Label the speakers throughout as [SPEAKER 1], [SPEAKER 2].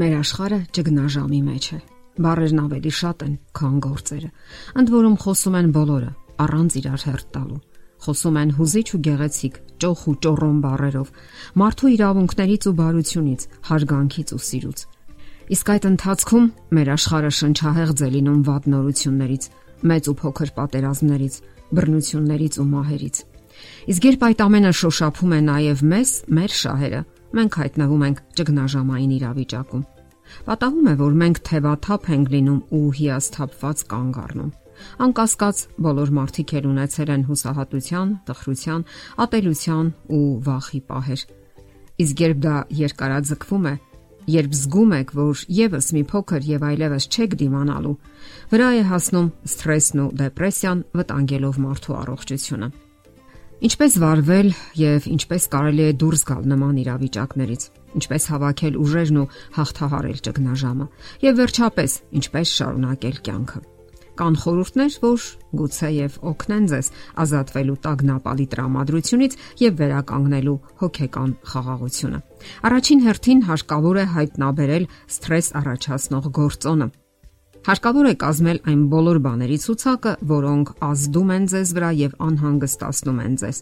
[SPEAKER 1] Մեր աշխարհը ճգնաժամի մեջ է։ Բարերն ավելի շատ են, քան գործերը։ Ընդ որում խոսում են բոլորը, առանց իրար հերթ տալու։ Խոսում են հուզիչ ու գեղեցիկ, ճոխ ու ճոռոմ բառերով, մարդու իրավունքներից ու բարությունից, հարգանքից ու սիրուց։ Իսկ այդ ընթացքում մեր աշխարհը շնչահեղձ է լինում վատ նորություններից, մեծ ու փոքր պատերազմներից, բռնություններից ու մահերից։ Իսկ երբ այդ ամենը շոշափում է նաև մեզ, մեր շահերը, մենք հայտնվում ենք ճգնաժամային իրավիճակում։ Պատահում է, որ մենք թևաթափ ենք լինում ու հիասթափված կանգ առնում։ Անկասկած բոլոր մարդիկ էլ ունեցել են հուսահատության, տխրության, ատելության ու վախի պահեր։ Իսկ երբ դա երկարաձգվում է, երբ զգում եք, որ եւս մի փոքր եւ այլևս չեք դիմանալու, վրա է հասնում սթրեսն ու դեպրեսիան, վտանգելով մարդու առողջությունը։ Ինչպես վարվել եւ ինչպես կարելի է դուրս գալ նման իրավիճակներից։ Ինչպես հավաքել ուժերն ու հաղթահարել ճգնաժամը։ Եվ վերջապես, ինչպես շարունակել կյանքը։ Կան խորհուրդներ, որ գուցե եւ օգնեն ձեզ ազատվելու տագնապալի տրամադրությունից եւ վերականգնելու հոգեկան խաղաղությունը։ Առաջին հերթին հարկավոր է հայտնաբերել սթրես առաջացնող գործոնը Հարկավոր է կազմել այն բոլոր բաների ցուցակը, որոնք ազդում են ձեզ վրա եւ անհանգստացնում են ձեզ։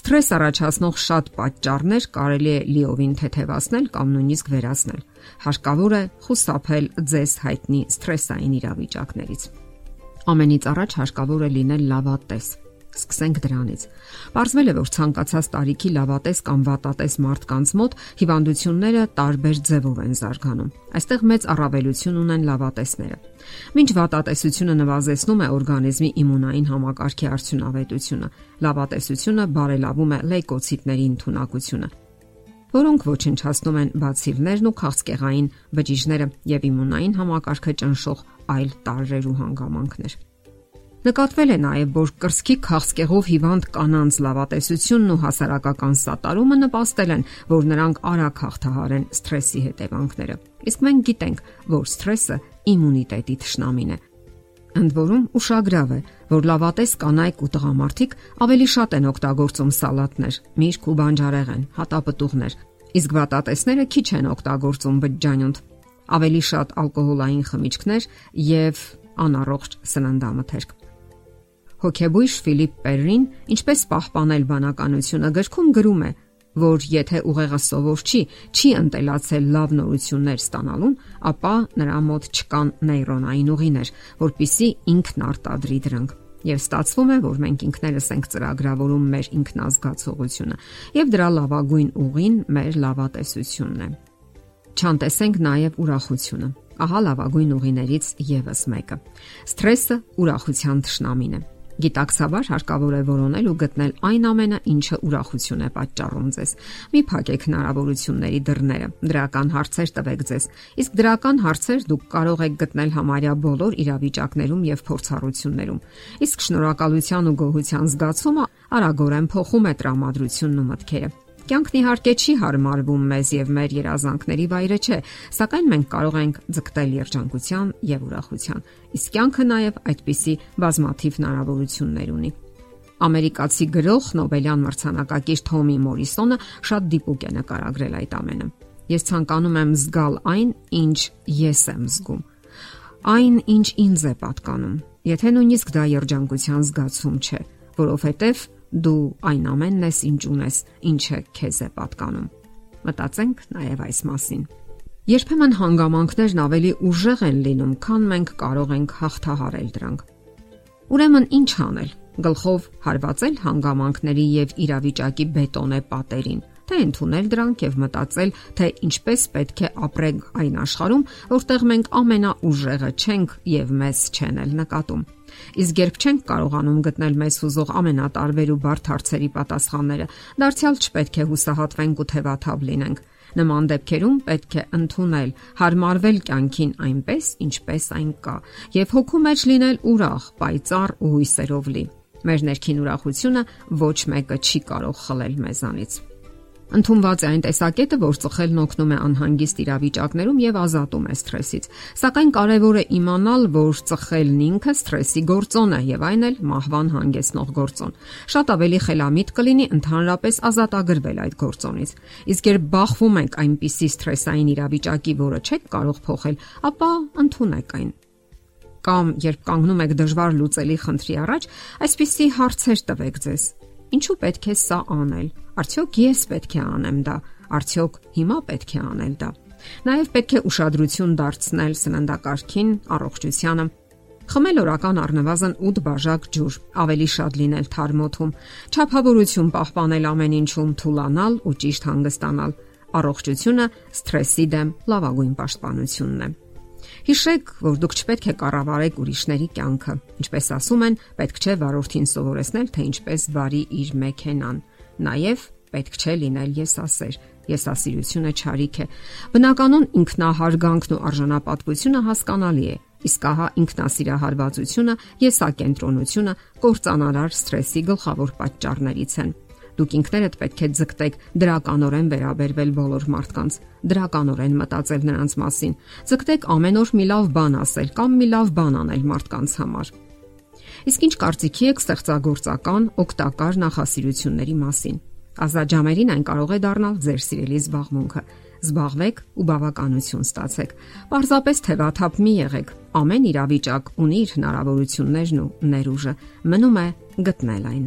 [SPEAKER 1] Սթրես առաջացնող շատ պատճառներ կարելի է լիովին թեթևացնել կամ նույնիսկ վերացնել։ Հարկավոր է խուսափել ձեզ հայտնի սթրեսային իրավիճակներից։ Ամենից առաջ հարկավոր է լինել լավատես Սկսենք դրանից։ Պարզվել է, որ ցանկացած տարիքի լավատես կամ վատատես մարդկանց մոտ հիվանդությունները տարբեր ձևով են զարգանում։ Այստեղ մեծ առավելություն ունեն լավատեսները։ Մինչ վատատեսությունը նվազեցնում է օրգանիզմի իմունային համակարգի արդյունավետությունը, լավատեսությունը բարելավում է լեյկոցիտների ընդունակությունը որոնք ոչնչացնում են բացիլներն ու քաղցկեղային բջիջները եւ իմունային համակարգը ճնշող այլ տարրեր ու հանգամանքներ։ Նկատվել է նաև, որ կրսկի քաղցկեղով հիվանդ կանանց լավատեսությունն ու հասարակական սատարումը նպաստել են, որ նրանք արագ հաղթահարեն սթրեսի հետևանքները։ Իսկ մենք գիտենք, որ սթրեսը իմունիտետի թշնամին է։ Ընդ որում ուշագրավ է, որ լավատես կանայք ու տղամարդիկ ավելի շատ են օգտագործում սալատներ, միրգ ու բանջարեղեն, հատապտուղներ, իսկ վատատեսները քիչ են օգտագործում բջջանյութ, ավելի շատ ալկոհոլային խմիչքներ եւ անառողջ սննդամթերք։ Հոկեբույժ Ֆիլիպ Պերրին ինչպես պահպանել բանականությունը գրքում գրում է, որ եթե ուղեղը սովոր չի, չի ընտելացել լավ նորություններ ստանալուն, ապա նրա մոտ չկան նեյրոնային ուղիներ, որpիսի ինքն արտադրի դրանք։ Եվ ստացվում է, որ մենք ինքներս ենք ծրագրավորում մեր ինքնազգացողությունը, եւ դրա լավագույն ուղին մեր լավատեսությունն է։ Չանտեսենք նաև ուրախությունը։ Ահա լավագույն ուղիներից եւս մեկը։ Սթրեսը ուրախության թշնամին է Գիտակցաբար հարկավոր է որոնել ու գտնել այն ամենը, ինչը ուրախություն է պատճառում ձեզ։ Մի փակեք հնարավորությունների դռները։ Դրական հարցեր տվեք ձեզ։ Իսկ դրական հարցեր դուք կարող եք գտնել համարյա բոլոր իրավիճակներում եւ փորձառություններում։ Իսկ շնորհակալության ու գոհության զգացումը արագորեն փոխում է տրամադրությունն ու մտքերը։ Կյանքն իհարկե չի հարմարվում մեզ եւ մեր երազանքների վայրը չէ, սակայն մենք կարող ենք ձգտել երջանկության եւ ուրախության։ Իսկ կյանքը նաեւ այդպիսի բազմաթիվ հնարավորություններ ունի։ Ամերիկացի գրող Նոբելյան մրցանակակիր Թոմի Մորիսոնը շատ դիպուկ է նկարագրել այդ ամենը։ Ես ցանկանում եմ զգալ այն, ինչ ես եմ զգում։ Այն, ինչ ինձ է պատկանում։ Եթե նույնիսկ դա երջանկության զգացում չէ, որովհետև դու այն ամենն ես, ինչ ունես, ինչը քեզ է պատկանում։ Մտածենք նաև այս մասին։ Երբեմն հանգամանքներն ավելի ուժեղ են լինում, քան մենք կարող ենք հաղթահարել դրանք։ Ուրեմն ինչ անել։ Գլխով հարվածել հանգամանքների եւ իրավիճակի բետոնե պատերին, թե ընդունել դրանք եւ մտածել, թե ինչպես պետք է ապրենք այն աշխարհում, որտեղ մենք ամենաուժեղը չենք եւ մեզ չեն էլ նկատում։ Իսկ երբ չենք կարողանում գտնել մեզ հուզող ամենատարբեր ու բարդ հարցերի պատասխանները, դարձյալ չպետք է հուսահատվենք ու թևաթափ լինենք։ Նման դեպքերում պետք է ընդունել, հարմարվել կյանքին այնպես, ինչպես այն կա, եւ հոգու մեջ լինել ուրախ, պայծառ ու հույսերով լի։ Մեր ներքին ուրախությունը ոչ մեկը չի կարող խլել մեզանից։ Ընթոնված է այն տեսակետը, որ ծխելն օգնում է անհանգիստ իրավիճակներում եւ ազատում է սթրեսից։ Սակայն կարևոր է իմանալ, որ ծխելն ինքը սթրեսի գործոն է եւ այն էլ մահվան հանգեցնող գործոն։ Շատ ավելի խելամիտ կլինի ընդհանրապես ազատագրվել այդ գործոնից։ Իսկ երբ բախվում եք այնպիսի սթրեսային իրավիճակի, որը չեք կարող փոխել, ապա ընդունեք այն կամ երբ կանգնում եք դժվար լուծելի խնդրի առաջ, այսպիսի հարցեր տվեք ձեզ. Ինչու պետք է սա անել։ Արդյոք ես պետք է անեմ դա։ Արդյոք հիմա պետք է անել դա։ Նաև պետք է ուշադրություն դարձնել սննդակարգին, առողջությանը։ Խմել օրական առնվազն 8 բաժակ ջուր, ավելի շատ լինել թարմոթում, ճափավորություն պահպանել ամեն ինչում, թուլանալ ու ճիշտ հանգստանալ։ Առողջությունը սթրեսի դեմ լավագույն պաշտպանությունն է։ Հիշեք, որ դուք չպետք է կառավարեք ուրիշների կյանքը։ Ինչպես ասում են, պետք չէ վարորդին սովորեցնել, թե ինչպես վարի իր մեքենան։ Նաև պետք չէ լինել եսասեր։ Եսասիրությունը ճարիք է։ Բնականon ինքնահարգանքն ու արժանապատվությունը հասկանալի է, իսկ ահա ինքնասիրահարվածությունը, եսակենտրոնությունը կործանարար սթրեսի գլխավոր պատճառներից են։ Դուք ինքներդ պետք է ձգտեք դրականորեն վերաբերվել բոլոր մարդկանց, դրականորեն մտածել նրանց մասին։ Ձգտեք ամեն օր մի լավ բան ասել կամ մի լավ բան անել մարդկանց համար։ Իսկ ինչ կարծիքի եք ստեղծագործական, օգտակար նախասիրությունների մասին։ Ազատ ժամերին այն կարող է դառնալ ձեր սիրելի զբաղմունքը։ Զբաղվեք ու բավականություն ստացեք։ Պարզապես թևաթափ մի եղեք։ Ամեն իրավիճակ ունի իր հնարավորություններն ու ներուժը։ Մնում է գտնել այն։